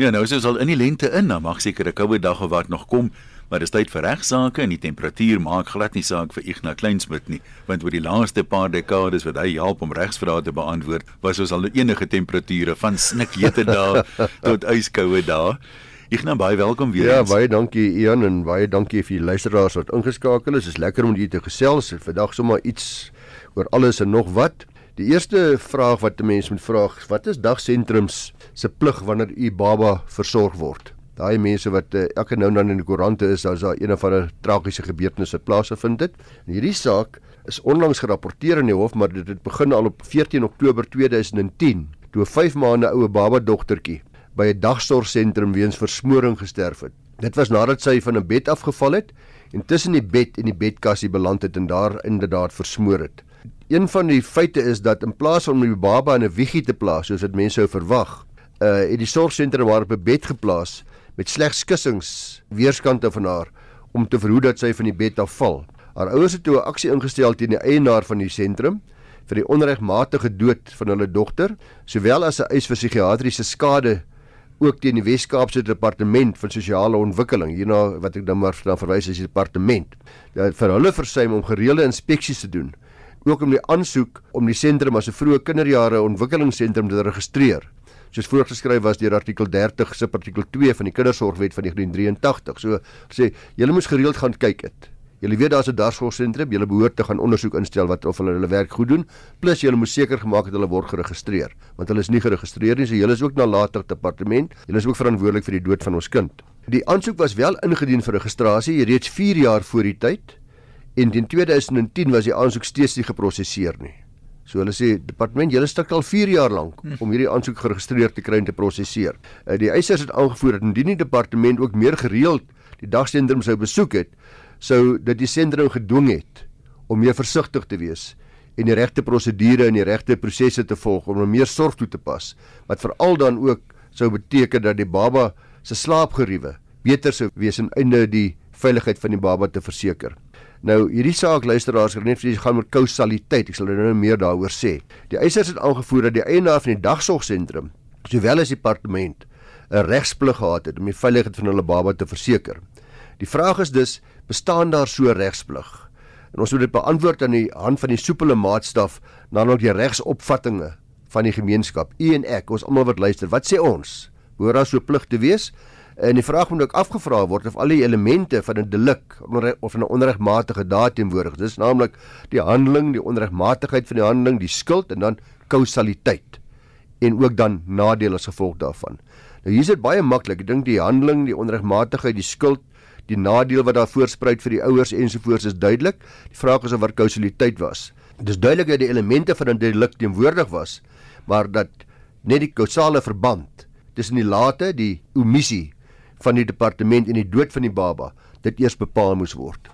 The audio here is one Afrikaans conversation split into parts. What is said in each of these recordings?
Ja, nou is ons al in die lente in, dan mag seker 'n koue dag of wat nog kom, maar dis tyd vir regsaake en die temperatuur maak glad nie saak vir Ignas Kleinsmid nie, want oor die laaste paar dekades wat hy help om regsvrae te beantwoord, was ons al enige temperature van snikhete dae tot yskoue dae. Ignas, baie welkom weer. Ja, eens. baie dankie Ian en baie dankie vir die luisteraars wat ingeskakel is. Dit is lekker om julle te gesels. Vandag sommer iets oor alles en nog wat. Die eerste vraag wat 'n mens moet vra, wat is dagsentrums se plig wanneer u baba versorg word? Daai mense wat uh, elke nou en dan in die koerante is, daar's daar een of ander tragiese gebeurtenis wat plaasgevind het. En hierdie saak is onlangs gerapporteer in die hof, maar dit het begin al op 14 Oktober 2010, toe 'n 5 maande oue baba dogtertjie by 'n dagsorgsentrum weens versmoring gesterf het. Dit was nadat sy van 'n bed afgeval het en tussen die bed en die bedkassie beland het en daar inderdaad versmoor het. Een van die feite is dat in plaas van om die baba in 'n wiegie te plaas soos wat mense sou verwag, uh het die sorgsentrum haar op 'n bed geplaas met slegs kussings weerskante van haar om te verhoed dat sy van die bed afval. Haar ouers het toe 'n aksie ingestel teen die eienaar van die sentrum vir die onregmatige dood van hulle dogter, sowel as 'n eis vir psigiatriese skade ook teen die Wes-Kaapse Departement van Sosiale Ontwikkeling hierna wat ek dan maar verwys as die departement dat vir hulle versuim om gereelde inspeksies te doen ook om die aansoek om die sentrum as 'n vroeë kinderjare ontwikkelingsentrum te registreer. Soos voorgeskryf was deur artikel 30 subartikel 2 van die kindersorgwet van 1983 so sê julle moes gereeld gaan kyk dit julle weet daar's 'n dagsorgsentrum julle behoort te gaan ondersoek instel wat of hulle hulle werk goed doen plus julle moet seker gemaak het hulle word geregistreer want hulle is nie geregistreer nie so julle is ook nalatig departement julle is ook verantwoordelik vir die dood van ons kind. Die aansoek was wel ingedien vir registrasie reeds 4 jaar voor die tyd en in 2010 was die aansoek steeds nie geprosesseer nie. So hulle sê departement julle stuk al 4 jaar lank hm. om hierdie aansoek geregistreer te kry en te prosesseer. Uh, die eisers het aangevoer dat indien die departement ook meer gereeld die dagsentrum sou besoek het, sou dit die sentrum gedwing het om meer versigtig te wees en die regte prosedure en die regte prosesse te volg om meer sorg toe te pas wat veral dan ook sou beteken dat die baba se slaapgeriewe beter sou wees en einde die veiligheid van die baba te verseker. Nou hierdie saak luisteraars het net vir gaan met kausaliteit. Ek sal nou meer daaroor sê. Die eisers het aangevoer dat die eienaar van die dagsorgsentrum, sowel as die departement, 'n regsplig gehad het om die veiligheid van hulle baba te verseker. Die vraag is dus, bestaan daar so 'n regsplig? En ons moet dit beantwoord aan die hand van die soepele maatstaf, naamlik die regsopvattinge van die gemeenskap. U en ek, ons almal wat luister, wat sê ons? Behoort daar so plig te wees? En die vraag moet ook afgevra word of al die elemente van 'n delik of 'n onregmatige daad teenwoordig is. Dis naamlik die handeling, die onregmatigheid van die handeling, die skuld en dan kausaliteit en ook dan nadeel as gevolg daarvan. Nou hier is dit baie maklik. Ek dink die handeling, die onregmatigheid, die skuld, die nadeel wat daar voorspruit vir die ouers ensovoorts is duidelik. Die vraag is of wat kausaliteit was. Dit is duidelik dat die elemente van 'n delik teenwoordig was, maar dat net die kausale verband tussen die late, die omissie van die departement en die dood van die baba dit eers bepaal moes word.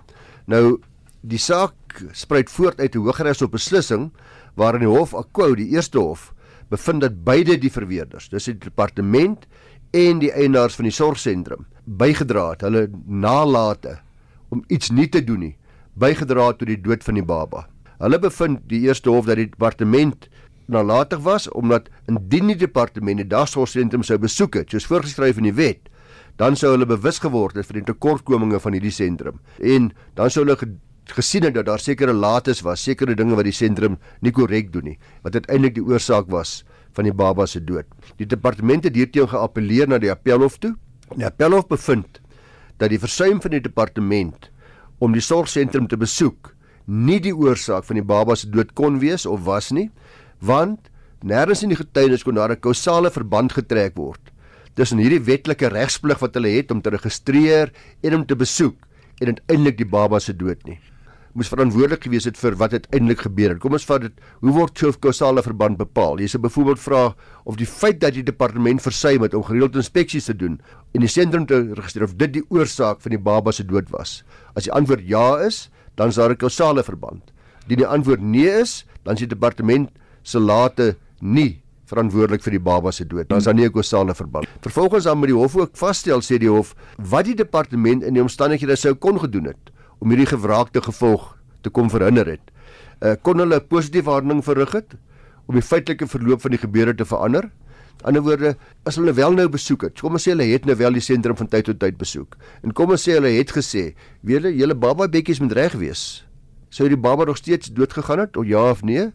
Nou die saak spruit voort uit 'n hogeres beslissing waarin die hof Akou die eerste hof bevind dat beide die verweerders, dis die departement en die eienaars van die sorgsentrum bygedra het hulle nalate om iets nie te doen nie bygedra tot die dood van die baba. Hulle bevind die eerste hof dat die departement nalatig was omdat indien die departement die dagsorgsentrum sou besoek het soos voorgeskryf in die wet dan sou hulle bewus geword het van die tekortkominge van hierdie sentrum en dan sou hulle gesien het dat daar sekere lates was, sekere dinge wat die sentrum nie korrek doen nie, wat uiteindelik die oorsaak was van die baba se dood. Die departement het hierteen geappeleer na die appelhof toe. Die appelhof bevind dat die versuim van die departement om die sorgsentrum te besoek nie die oorsaak van die baba se dood kon wees of was nie, want nêrens in die getuienis kon daar 'n kausale verband getrek word tussen hierdie wetlike regsplig wat hulle het om te registreer en om te besoek en uiteindelik die baba se dood nie. Moes verantwoordelik gewees het vir wat uiteindelik gebeur het. Kom ons vat dit, hoe word so 'n kausale verband bepaal? Jy sê byvoorbeeld vra of die feit dat die departement versuim het om gereelde inspeksies te doen en die sentrum te registreer of dit die oorsaak van die baba se dood was. As die antwoord ja is, dan is daar 'n kausale verband. Indien die antwoord nee is, dan is die departement se late nie verantwoordelik vir die baba se dood. Dan is daar nie 'n kausale verband. Vervolgens dan moet die hof ook vasstel sê die hof wat die departement in die omstandighede sou kon gedoen het om hierdie gewraakte gevolg te kom verhinder het. Uh, kon hulle 'n positiewe handeling verrig het om die feitelike verloop van die gebeure te verander? ander woorde, as hulle wel nou besoek het, kom ons sê hulle het nou wel die sentrum van tyd tot tyd besoek. En kom ons sê hulle het gesê, weet jy, julle baba bekkies moet reg wees. Sou die baba nog steeds dood gegaan het of ja of nee?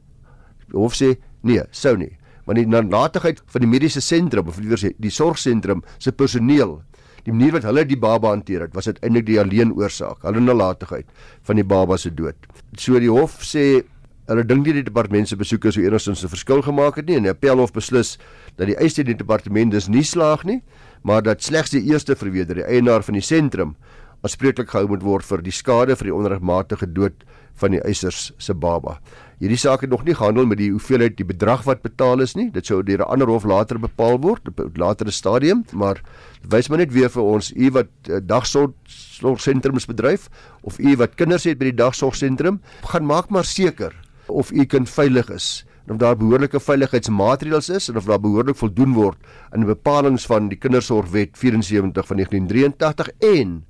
Hof sê nee, sou nie. Want die nalatigheid van die mediese sentrum of liewer sê die sorgsentrum se personeel die manier wat hulle die baba hanteer het, was uiteindelik die alleen oorsaak, hulle nalatigheid van die baba se dood. So die hof sê hulle dink nie die departement se besoeke so enigstens 'n verskil gemaak het nie en die appelhof beslis dat die eis teen die departement dis nie slaag nie, maar dat slegs die eerste verweerder, die eienaar van die sentrum, aanspreeklik gehou moet word vir die skade vir die onregmatige dood van die eisers se baba. Hierdie saak het nog nie gehandel met die hoeveelheid die bedrag wat betaal is nie. Dit sou deur 'n ander hof later bepaal word op 'n latere stadium, maar wys maar net weer vir ons u wat uh, dagsorgsentrums bedryf of u wat kinders het by die dagsorgsentrum, gaan maak maar seker of u kind veilig is en of daar behoorlike veiligheidsmaatreëls is en of daar behoorlik voldoen word aan die bepalinge van die Kindersorgwet 74 van 1983 en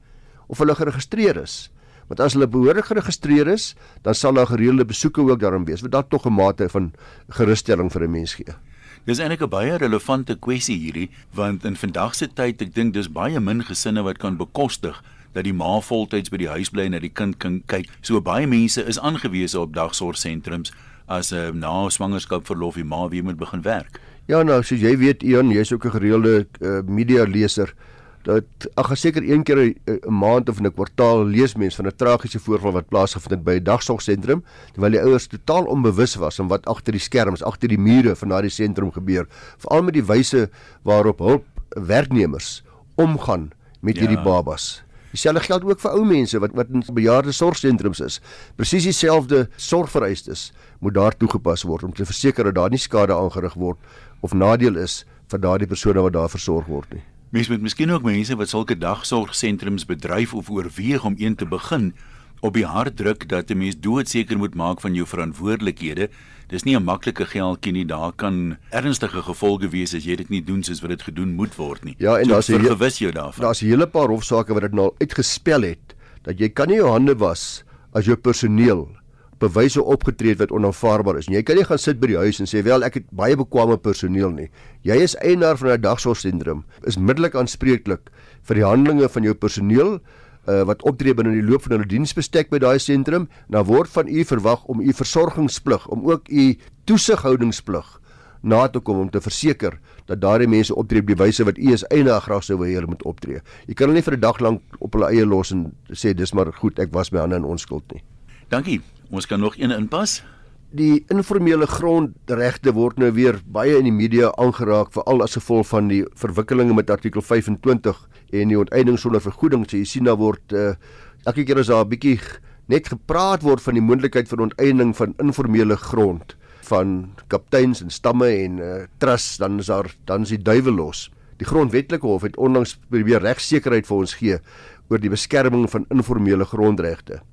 of hulle geregistreer is. Want as hulle behoorlik geregistreer is, dan sal daar gereelde besoeke ook daarom wees. Wat dalk tog 'n mate van gerusstelling vir 'n mens gee. Dis eintlik 'n baie relevante kwessie hierdie, want in vandag se tyd, ek dink dis baie min gesinne wat kan bekostig dat die ma voltyds by die huis bly en na die kind kan kyk. So baie mense is aangewese op dagsorgsentrums as 'n uh, na swangerskap verlof die ma weer moet begin werk. Ja nou, soos jy weet Ian, jy's ook 'n gereelde uh, media leser dat ag seker een keer 'n maand of 'n kwartaal lees mens van 'n tragiese voorval wat plaasgevind het by 'n dagsorgsentrum terwyl die ouers totaal onbewus was van wat agter die skerms, agter die mure van daardie sentrum gebeur, veral met die wyse waarop hulp werknemers omgaan met ja. hierdie babas. Dieselfde geld ook vir ou mense wat wat in bejaarde sorgsentrums is. Presies dieselfde sorgvereistes moet daar toegepas word om te verseker dat daar nie skade aangerig word of nadeel is vir daardie persone wat daar versorg word nie. Mens moet miskien ook mense wat sulke dagsorgsentrums bedryf of oorweeg om een te begin op die hart druk dat 'n mens doodseker moet maak van jou verantwoordelikhede. Dis nie 'n maklike geldjie nie. Daar kan ernstige gevolge wees as jy dit nie doen soos wat dit gedoen moet word nie. Ja, en daar's so, gewis jou daarvan. Daar's 'n hele paar hofsaake wat dit nou uitgespel het dat jy kan nie jou hande was as jou personeel bewyse opgetree wat onaanvaarbaar is. En jy kan nie gaan sit by die huis en sê wel ek het baie bekwame personeel nie. Jy is eienaar van 'n dagsorgsentrum, is middelik aanspreeklik vir die handelinge van jou personeel uh, wat optree binne die loop van hulle diensbestek by daai sentrum. Nou word van u verwag om u versorgingsplig, om ook u toesighouingsplig na te kom om te verseker dat daardie mense optree op die wyse wat u as eienaar graag sou wou hê hulle moet optree. Jy kan hulle nie vir 'n dag lank op hulle eie los en sê dis maar goed, ek was my hande in onskuld nie. Dankie. Ons kan nog een inpas. Die informele grondregte word nou weer baie in die media aangeraak veral as gevolg van die verwikkelinge met artikel 25 en die onteiening sonder vergoeding. So jy sien daar word uh, elke keer as daar 'n bietjie net gepraat word van die moontlikheid van onteiening van informele grond van kapteins en stamme en uh, trusts dan is daar dan is die duiwel los. Die grondwetlike hof het onlangs probeer regsekerheid vir ons gee oor die beskerming van informele grondregte.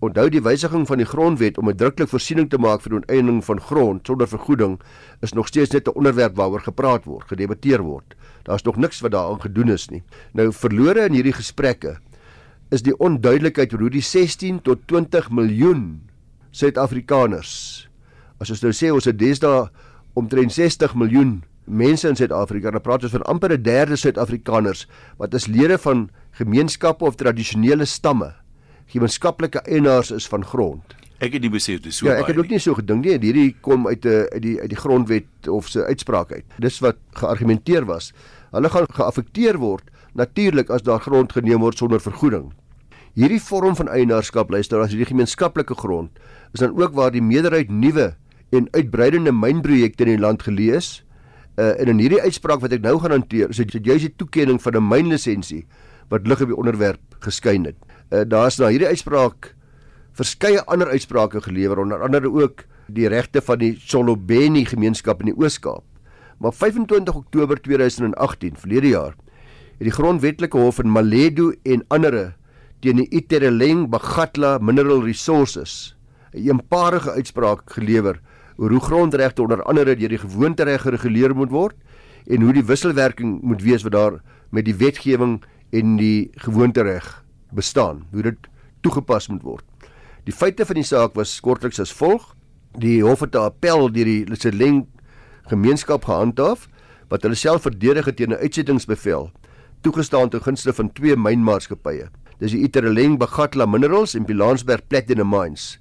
Onthou die wysiging van die grondwet om 'n druklik voorsiening te maak vir die onteiening van grond sonder vergoeding is nog steeds net 'n onderwerp waaroor gepraat word, gedebatteer word. Daar's nog niks wat daaraan gedoen is nie. Nou verlore in hierdie gesprekke is die onduidelikheid oor hoe die 16 tot 20 miljoen Suid-Afrikaners as ons nou sê ons het deesdae omtrent 60 miljoen mense in Suid-Afrika, dan praat ons van amper 'n derde Suid-Afrikaners wat as lede van gemeenskappe of tradisionele stamme gemeenskaplike eienaars is van grond. Ek het nie besef dis so Ja, ek het ook nie so gedink nie. Hierdie kom uit 'n uit die uit die grondwet of se uitspraak uit. Dis wat geargumenteer was. Hulle gaan geaffekteer word natuurlik as daar grond geneem word sonder vergoeding. Hierdie vorm van eienaarskap luister as hierdie gemeenskaplike grond is dan ook waar die meerderheid nuwe en uitbreidende mynprojekte in die land gelees. Uh, en in hierdie uitspraak wat ek nou gaan hanteer, is dit juis die toekenning van 'n mynlisensie wat lig op die onderwerp geskyn het uh, daar's na hierdie uitspraak verskeie ander uitsprake gelewer onder andere ook die regte van die Solobeni gemeenskap in die Oos-Kaap. Maar 25 Oktober 2018, verlede jaar, het die grondwetlike hof in Maledu en ander teen die Itereleng Bagatla Mineral Resources 'n eenparige uitspraak gelewer oor hoe grondregte onder andere deur die gewoontereg gereguleer moet word en hoe die wisselwerking moet wees wat daar met die wetgewing en die gewoontereg bestaan, hoe dit toegepas moet word. Die feite van die saak was kortliks as volg: Die hof het 'n appel deur die Leseleng gemeenskap gehandhaaf, wat hulle self verdedig het teen 'n uitsettingsbevel toegestaan ten gunste van twee mynmaatskappye. Dis die Iterleng Bagatla Minerals en Bilansberg Platinum Mines.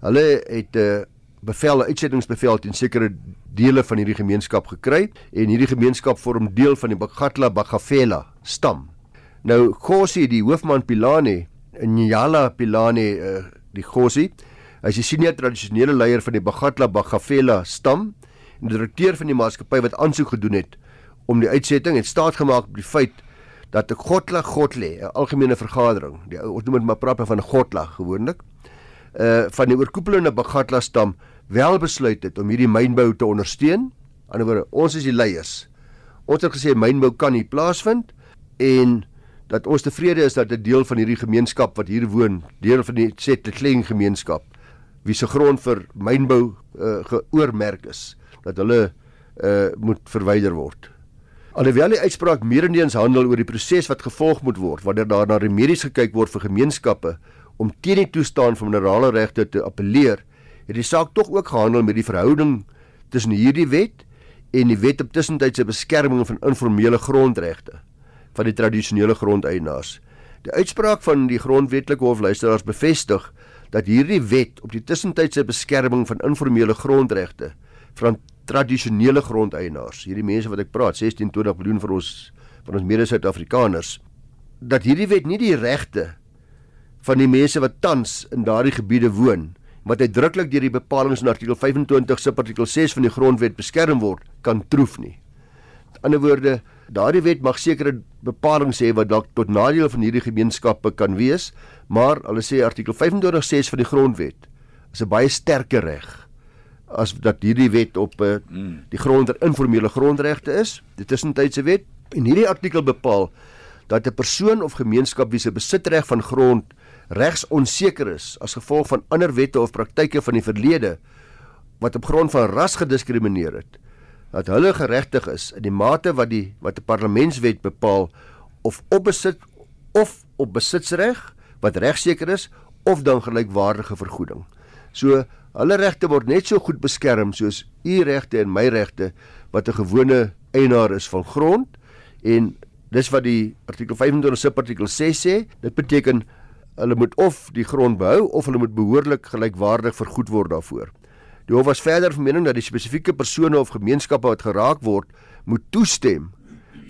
Hulle het 'n uh, bevel, 'n uitsettingsbevel teen sekere dele van hierdie gemeenskap gekry en hierdie gemeenskap vorm deel van die Bagatla Bagafela stam. Nou Gossi, die hoofman Pilane, Nyala Pilane, uh, die Gossi, hy is die senior tradisionele leier van die Bagatla Bagafela stam en direkteur van die maatskappy wat aansoek gedoen het om die uitsetting het staat gemaak op die feit dat 'n Godla Godle, 'n algemene vergadering, die ons noem dit maar praat van Godla gewoonlik, uh van die oorkoepelende Bagatla stam wel besluit het om hierdie mynbou te ondersteun. Aan die ander wyse, ons is die leiers. Ons het gesê mynbou kan nie plaasvind en dat ons tevrede is dat 'n deel van hierdie gemeenskap wat hier woon, deel van die Setleng gemeenskap, wie se grond vir mynbou uh, geoormerk is, dat hulle uh moet verwyder word. Alhoewel die uitspraak meerendeens handel oor die proses wat gevolg moet word wanneer daar na remedies gekyk word vir gemeenskappe om teen die toestaan van minerale regte te appeleer, het die saak tog ook gehandel met die verhouding tussen hierdie wet en die wet op tussentydse beskerming van informele grondregte van die tradisionele grondeienaars. Die uitspraak van die grondwetlike hof luisteraars bevestig dat hierdie wet op die tussentydse beskerming van informele grondregte van tradisionele grondeienaars, hierdie mense wat ek praat, 16 20 miljoen vir ons van ons mede-Suid-Afrikaners, dat hierdie wet nie die regte van die mense wat tans in daardie gebiede woon, wat uitdruklik deur die bepalinge in artikel 25 subartikel 6 van die grondwet beskerm word, kan troef nie. Met ander woorde, daardie wet mag sekere bepalinge hê wat dalk tot nadeel van hierdie gemeenskappe kan wees, maar hulle sê artikel 25 6 van die grondwet is 'n baie sterker reg as dat hierdie wet op uh, die grond informele grondregte is. Dit is 'n tydse wet en hierdie artikel bepaal dat 'n persoon of gemeenskap wie se besitreg van grond regs onseker is as gevolg van ander wette of praktyke van die verlede wat op grond van ras gediskrimineer het, dat hulle geregtig is in die mate wat die wat 'n parlementswet bepaal of op besit of op besitsreg wat regseker is of dan gelykwaardige vergoeding. So Hulle regte word net so goed beskerm soos u regte en my regte wat 'n gewone eienaar is van grond en dis wat die artikel 25 subartikel 6 sê. Dit beteken hulle moet of die grond behou of hulle moet behoorlik gelykwaardig vergoed word daarvoor. Die hof was verder van mening dat die spesifieke persone of gemeenskappe wat geraak word, moet toestem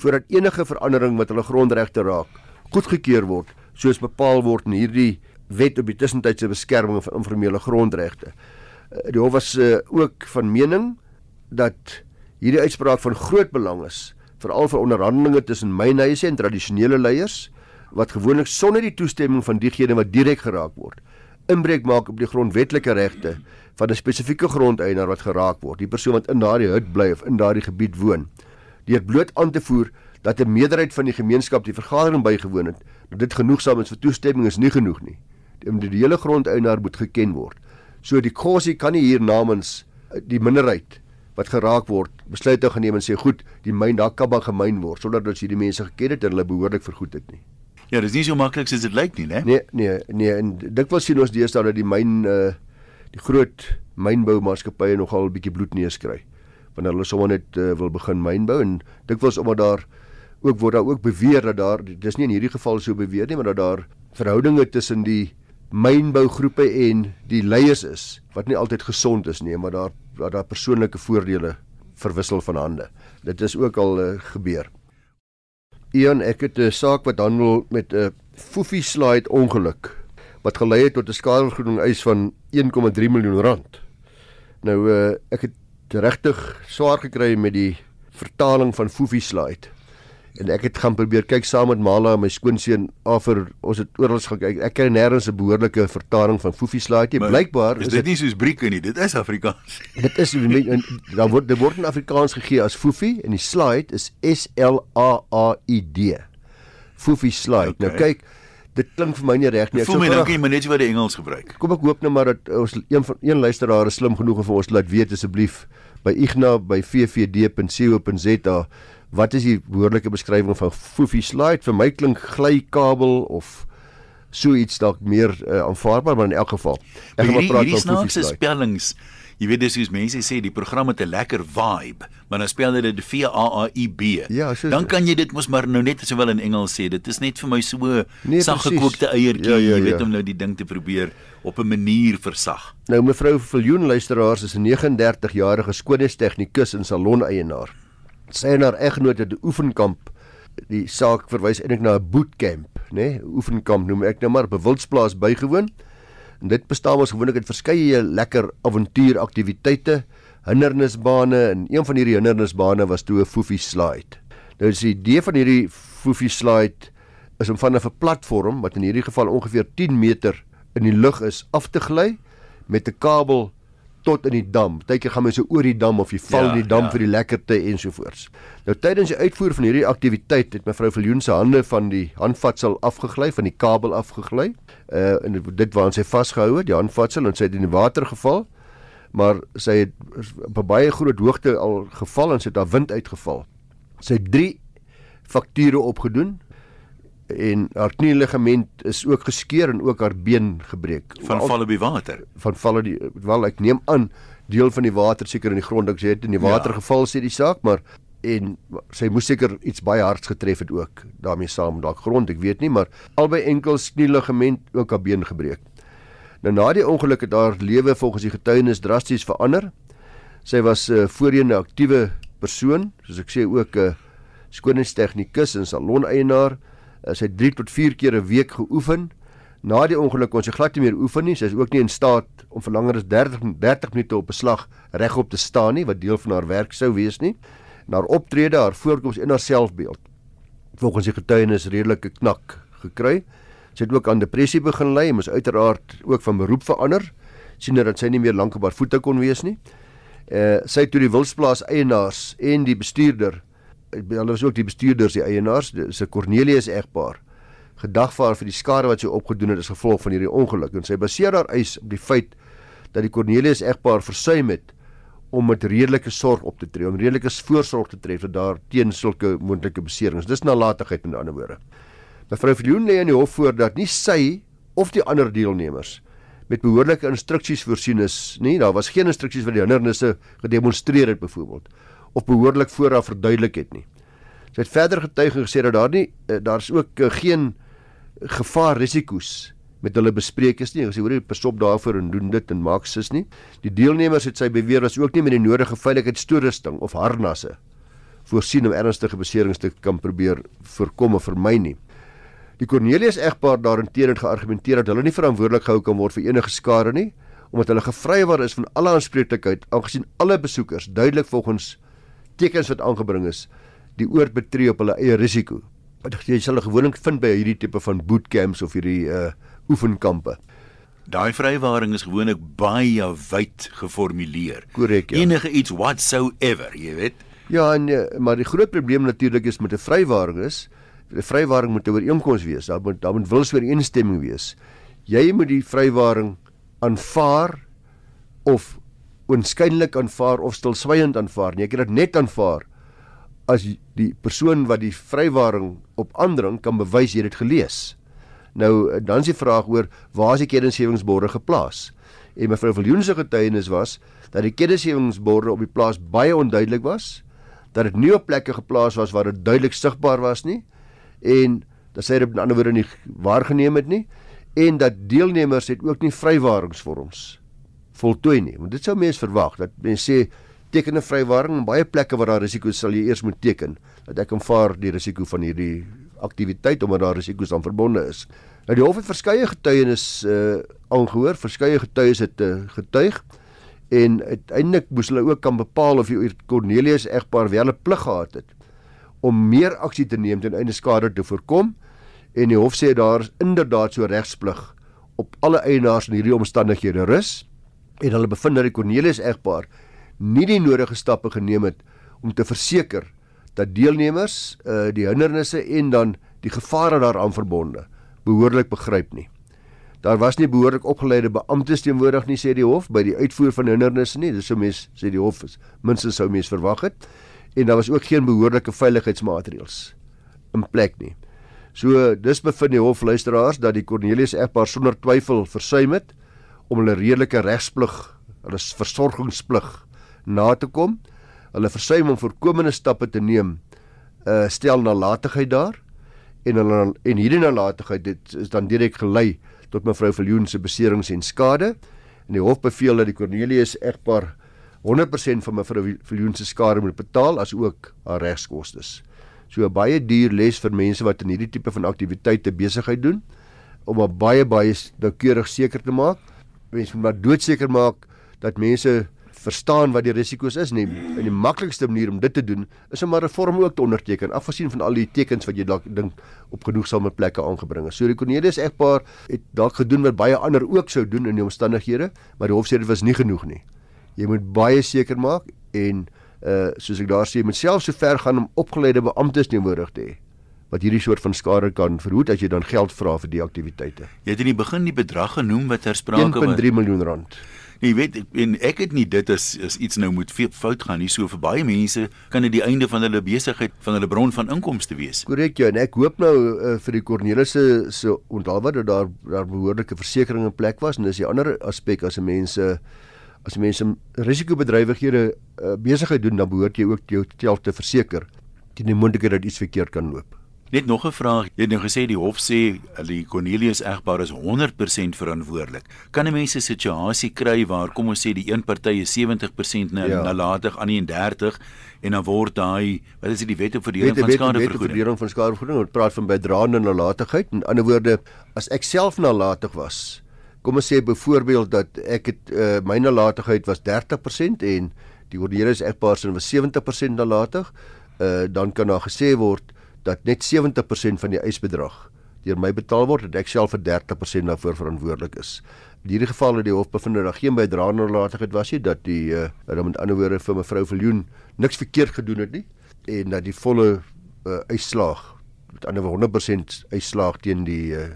voordat enige verandering met hulle grondregte raak goedgekeur word soos bepaal word in hierdie wet op die tussentydse beskerming van informele grondregte. Eh, die hof was uh, ook van mening dat hierdie uitspraak van groot belang is veral vir onderhandelinge tussen mynhuise en tradisionele leiers wat gewoonlik sonder die toestemming van diegene wat direk geraak word inbreuk maak op die grondwetlike regte van 'n spesifieke grondeienaar wat geraak word, die persoon wat in daardie hut bly of in daardie gebied woon. Deur bloot aan te voer dat 'n meerderheid van die gemeenskap die vergadering bygewoon het, dat dit genoegsaam is vir toestemming is nie genoeg nie die individuele grondeienaar moet geken word. So die kosie kan nie hier namens eh, die minderheid wat geraak word besluit te geneem en sê goed, die myn daar kan maar gemyn word sonder dat ons hierdie mense geken het en hulle behoorlik vergoed het nie. Ja, dis nie so maklik soos dit lyk nie, né? Nee, nee, nee, en dikwels sien ons deesdae dat die myn uh die groot mynboumaatskappye nogal 'n bietjie bloed neerskry wanneer hulle sommer net uh, wil begin mynbou en dikwels omdat daar ook word daar ook beweer dat daar dis nie in hierdie geval so beweer nie, maar dat daar verhoudinge tussen die mynbougroepe en die leiers is wat nie altyd gesond is nie, maar daar daar, daar persoonlike voordele verwissel van hande. Dit is ook al uh, gebeur. Ian, ek het 'n saak wat handel met 'n Foofie slide ongeluk wat gelei het tot 'n skadevergoeding eis van 1,3 miljoen rand. Nou uh, ek het regtig swaar gekry met die vertaling van Foofie slide en ek het gaan probeer kyk saam met Mala en my skoonseun afir ons het oral gekyk ek kry nêrens 'n behoorlike vertaling van Foofie nie blykbaar is, is dit nie soos brieke nie dit is Afrikaans. Dit is dan word dit word in Afrikaans gegee as Foofie en die slide is S L A A I D. Foofie nou, okay. nou kyk dit klink vir my nie reg nie. Ek voel my dink jy moet net wat die Engels gebruik. Kom ek hoop nou maar dat ons een van een luisteraar is slim genoeg om vir ons laat weet asseblief by igna by vvd.co.za wat is die behoorlike beskrywing van foofie slide vir my klink glykabel of so iets dalk meer uh, aanvaarbaar maar in elk geval ek gaan maar praat van foofie slide spellings Jy weet dis soos mense sê die program het 'n lekker vibe, maar dan spel hulle dit V A A I B. Ja, so dan kan jy dit mos maar nou net sowel in Engels sê. Dit is net vir my so Nee, saggekookte eiertjie, Ja, ja, jy weet ja. om nou die ding te probeer op 'n manier versag. Nou mevrou Viljoen luisteraars is 'n 39-jarige skoonheidstegnikus en saloneienaar. Sy en haar egnoot het 'n oefenkamp. Die saak verwys eintlik na 'n bootcamp, né? Nee? Oefenkamp noem ek nou maar bewildsplaas bygewoon. En dit bestaan ons gewoonlik uit verskeie lekker avontuuraktiwiteite, hindernisbane en een van hierdie hindernisbane was toe 'n foofie slide. Nou is die idee van hierdie foofie slide is om van 'n platform wat in hierdie geval ongeveer 10 meter in die lug is af te gly met 'n kabel tot in die dam. Partykeer gaan mense so oor die dam of jy val Ja, in die dam ja. vir die lekkerte ensovoorts. Nou tydens die uitvoer van hierdie aktiwiteit het mevrou Viljoen se hande van die handvatsel afgegly, van die kabel afgegly. Uh en dit waaraan sy vasgehou het, die handvatsel en sy het in die water geval. Maar sy het op 'n baie groot hoogte al geval en sy het haar wind uitgeval. Sy het 3 fakture opgedoen en haar knieligament is ook geskeur en ook haar been gebreek. Van Al- val op die water. van valle die wel ek neem aan deel van die water seker in die grond ek sê het in die water Ja. geval sê die saak maar en sy moes seker iets baie hards getref het ook daarmee saam dalk grond ek weet nie maar albei enkels knieligament ook haar been gebreek. Nou na die ongeluk het haar lewe volgens die getuienis drasties verander. Sy was uh, voorheen 'n aktiewe persoon, soos ek sê ook 'n skoonheidstegnikus en saloneienaar. Uh, sy het 3 tot 4 keer 'n week geoefen. Na die ongeluk kon sy glad nie meer oefen nie. Sy is ook nie in staat om vir langer as 30 30 minute op 'n slag regop te staan nie, wat deel van haar werk sou wees nie. En haar optrede, haar voorkoms en haar selfbeeld volgens die getuienis redelike knak gekry. Sy het ook aan depressie begin ly en moes uiteraard ook van beroep verander sien dat sy nie meer lank op haar voete kon wees nie. Uh sy het toe die Wilsplaas eienaars en die bestuurder hulle was ook die bestuurders die eienaars, 'n Cornelius egpaar gedagvaar vir die skade wat sy opgedoen het as gevolg van hierdie ongeluk en sy baseer haar eis op die feit dat die Cornelius egpaar versuim het om met redelike sorg op te tree, om redelike voorsorg te tref dat daar teen sulke moontlike beserings. Dis nalatigheid met ander woorde. Mevrou Viljoen lê in die hof voor dat nie sy of die ander deelnemers met behoorlike instruksies voorsien is nie. Daar was geen instruksies wat die hindernisse gedemonstreer het byvoorbeeld of behoorlik vooraf verduidelik het nie. Sy het verder getuig en gesê dat daar nie eh, daar's ook eh, geen gevaar risiko's met hulle bespreek is nie. Sy hoor jy pas op daarvoor en doen dit en maak sis nie. Die deelnemers het sy beweer was ook nie met die nodige veiligheidstoerusting of harnasse voorsien om ernstige beserings te kan probeer voorkom of vermy nie. Die Cornelius egpaar daarteenoor het geargumenteer dat hulle nie verantwoordelik gehou kan word vir enige skade nie, omdat hulle gevrywaar is van alle aanspreeklikheid aangesien alle besoekers duidelik volgens tekens wat aangebring is die oord betree op hulle eie risiko. Jy sal gewoonlik vind by hierdie tipe van bootcamps of hierdie uh oefenkampe. Daai vrywaring is gewoonlik baie wyd geformuleer. Korrek, ja. Enige iets whatsoever, jy weet. Ja, en eh, maar die groot probleem natuurlik is met 'n vrywaring is 'n vrywaring moet 'n ooreenkoms wees. Daar moet daar moet wilsooreenstemming wees. Jy moet die vrywaring aanvaar of oënskynlik aanvaar of stilswygend aanvaar. Nie, jy kan dit net aanvaar as die persoon wat die vrywaring op aandring kan bewys jy het dit gelees. Nou dan is die vraag oor waar is die kennisgewingsborde geplaas? En mevrou Viljoen se getuienis was dat die kennisgewingsborde op die plaas baie onduidelik was, dat dit nie op plekke geplaas was waar dit duidelik sigbaar was nie en dat sy dit met ander woorde nie waargeneem het nie en dat deelnemers het ook nie vrywaringsvorms voltooi nie. Want dit sou mens verwag dat mense sê teken 'n vrywaring in baie plekke waar daar risiko's sal jy eers moet teken dat ek aanvaar die risiko van hierdie aktiwiteit omdat daar risiko's aan verbonde is. Nou die hof het verskeie getuienis uh aangehoor, verskeie getuies het uh, getuig en uiteindelik moes hulle ook kan bepaal of die Cornelius egpaar wel 'n plig gehad het om meer aksie te neem ten einde skade te voorkom en die hof sê daar is inderdaad so regsplig op alle eienaars in hierdie omstandighede rus en hulle bevind dat die Cornelius egpaar nie die nodige stappe geneem het om te verseker dat deelnemers uh, die hindernisse en dan die gevare daaraan verbonde behoorlik begryp nie. Daar was nie behoorlik opgeleide beamptes teenwoordig nie sê die hof by die uitvoer van hindernisse nie. Dis sou mens sê die hof is minstens sou mens verwag het en daar was ook geen behoorlike veiligheidsmaatreëls in plek nie. So dis bevind die hof luisteraars dat die Cornelius egpaar sonder twyfel versuim het om hulle redelike regsplig hulle versorgingsplig na te kom. Hulle versuim om voorkomende stappe te neem. Uh stel nalatigheid daar en hulle en hierdie nalatigheid dit is dan direk gelei tot mevrou Viljoen se beserings en skade. En die hof beveel dat die Cornelius egpaar 100% van mevrou Viljoen se skade moet betaal as ook haar regskoste. So 'n baie duur les vir mense wat in hierdie tipe van aktiwiteite besigheid doen om baie baie noukeurig seker te maak. Mense moet maar doodseker maak dat mense verstaan wat die risiko's is nie. En die maklikste manier om dit te doen is om 'n reform ook te onderteken, afgesien van al die tekens wat jy dalk dink op genoegsame plekke aangebring het. So die Cornelius egpaar het dalk gedoen wat baie ander ook sou doen in die omstandighede, maar die hof sê dit was nie genoeg nie. Jy moet baie seker maak en uh soos ek daar sê, jy moet self so ver gaan om opgeleide beamptes teenwoordig te hê wat hierdie soort van skade kan verhoed as jy dan geld vra vir die aktiwiteite. Jy het in die begin die bedrag genoem wat ter sprake was. 1.3 miljoen rand. Jy weet en ek het nie dit as as iets nou moet fout gaan nie. So vir baie mense kan dit die einde van hulle besigheid, van hulle bron van inkomste wees. Korrek jou en ek hoop nou uh, vir die Cornelis se so onthou dat daar daar behoorlike versekerings in plek was en dis die ander aspek as 'n mense as mense risikobedrywighede uh, besigheid doen dan behoort jy ook jou tel te verseker teen die moontlikheid dat iets verkeerd kan loop. Net nog 'n vraag. Jy het nou gesê die hof sê die Cornelius egpaar is 100% verantwoordelik. Kan 'n mens 'n situasie kry waar kom ons sê die een party is 70% na, ja. nalatig aan 31 en dan word daai wat is dit die wet op verdeling van skadevergoeding? Die verdeling van skadevergoeding word praat van bydraende nalatigheid. In ander woorde, as ek self nalatig was, kom ons sê byvoorbeeld dat ek het uh, my nalatigheid was 30% en die Cornelius egpaar se was 70% nalatig, uh, dan kan daar gesê word dat net 70% van die eisbedrag deur my betaal word en ek self vir 30% daarvoor verantwoordelik is. In hierdie geval het die hof bevind dat daar geen bydraende nalatigheid was nie dat die uh, met ander woorde vir mevrou Viljoen niks verkeerd gedoen het nie en dat die volle uh, uitslaag met ander woorde 100% uitslaag teen die uh,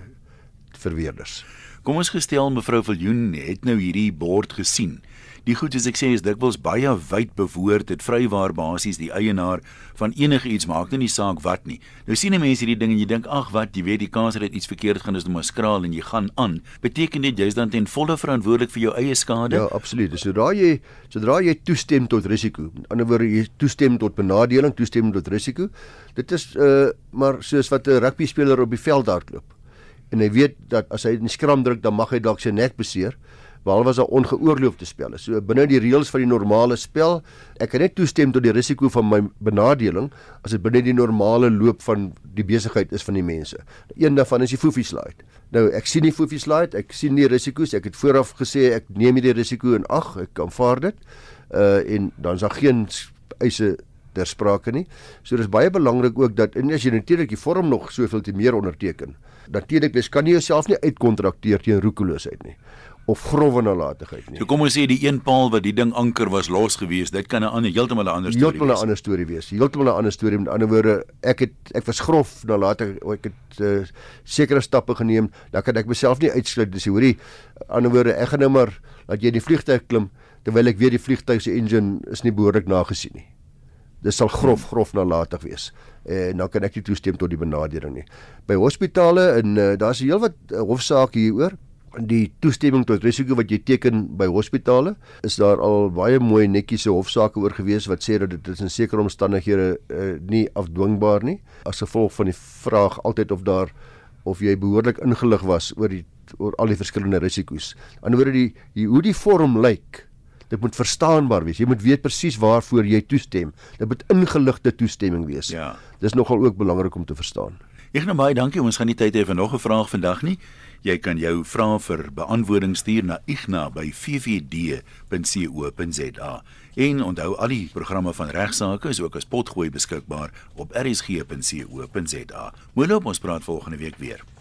verweerders. Kom ons gestel mevrou Viljoen het nou hierdie bord gesien Die goed is ek sê is dikwels baie wyd bewoord dit vrywaar basies die eienaar van enige iets maak nie saak wat nie. Nou sien mense hierdie ding en jy dink ag wat jy weet die kans dat iets verkeerd gaan is om 'n skraal en jy gaan aan. Beteken dit jy's dan ten volle verantwoordelik vir jou eie skade? Ja, absoluut. Sodra jy sodra jy toestem tot risiko, in ander woorde jy toestem tot benadeling, toestem tot risiko, dit is uh maar soos wat 'n rugby speler op die veld hardloop. En hy weet dat as hy in die skram druk dan mag hy dalk sy nek beseer behalwe as daar ongeoorloofde spelle. So binne die reëls van die normale spel, ek kan net toestem tot die risiko van my benadeling as dit binne die normale loop van die besigheid is van die mense. Een daarvan is die foofie slide. Nou ek sien die foofie slide, ek sien die risiko's. Ek het vooraf gesê ek neem hierdie risiko in ag, ek aanvaar dit. Uh en dan is daar geen eise ter sprake nie. So dis baie belangrik ook dat en as jy natuurlik die vorm nog soveel te meer onderteken. Natuurlik, jy kan nie jouself nie uitkontrakteer teen roekeloosheid nie of grove nalatigheid nie. So kom ons sê die een paal wat die ding anker was los gewees, dit kan 'n ander heeltemal 'n ander storie wees. Heeltemal 'n ander storie wees. Heeltemal 'n ander storie met ander woorde, ek het ek was grof nalatig, ek het uh, sekere stappe geneem, dan kan ek myself nie uitsluit dis hoorie. Ander woorde, ek gaan nou maar dat jy in die vliegtuig klim terwyl ek weet die vliegtuig se engine is nie behoorlik nagesien nie. Dit sal grof grof nalatig wees. En dan kan ek nie toestem tot die benadering nie. By hospitale en uh, daar's heelwat uh, hofsaake hieroor die toestemming tot risiko wat jy teken by hospitale is daar al baie mooi netjiese hofsaake oor gewees wat sê dat dit in sekere omstandighede uh, nie afdwingbaar nie as gevolg van die vraag altyd of daar of jy behoorlik ingelig was oor die oor al die verskillende risiko's. Anderswoorde die, die hoe die vorm lyk dit moet verstaanbaar wees. Jy moet weet presies waarvoor jy toestem. Dit moet ingeligte toestemming wees. Ja. Dis nogal ook belangrik om te verstaan. Ek nou baie dankie. Ons gaan nie tyd hê vir nog 'n vraag vandag nie. Jy kan jou vrae vir beantwoording stuur na igna@ffd.co.za. En onthou al die programme van regsaake is ook as potgooi beskikbaar op rsg.co.za. Moenie op ons praat volgende week weer.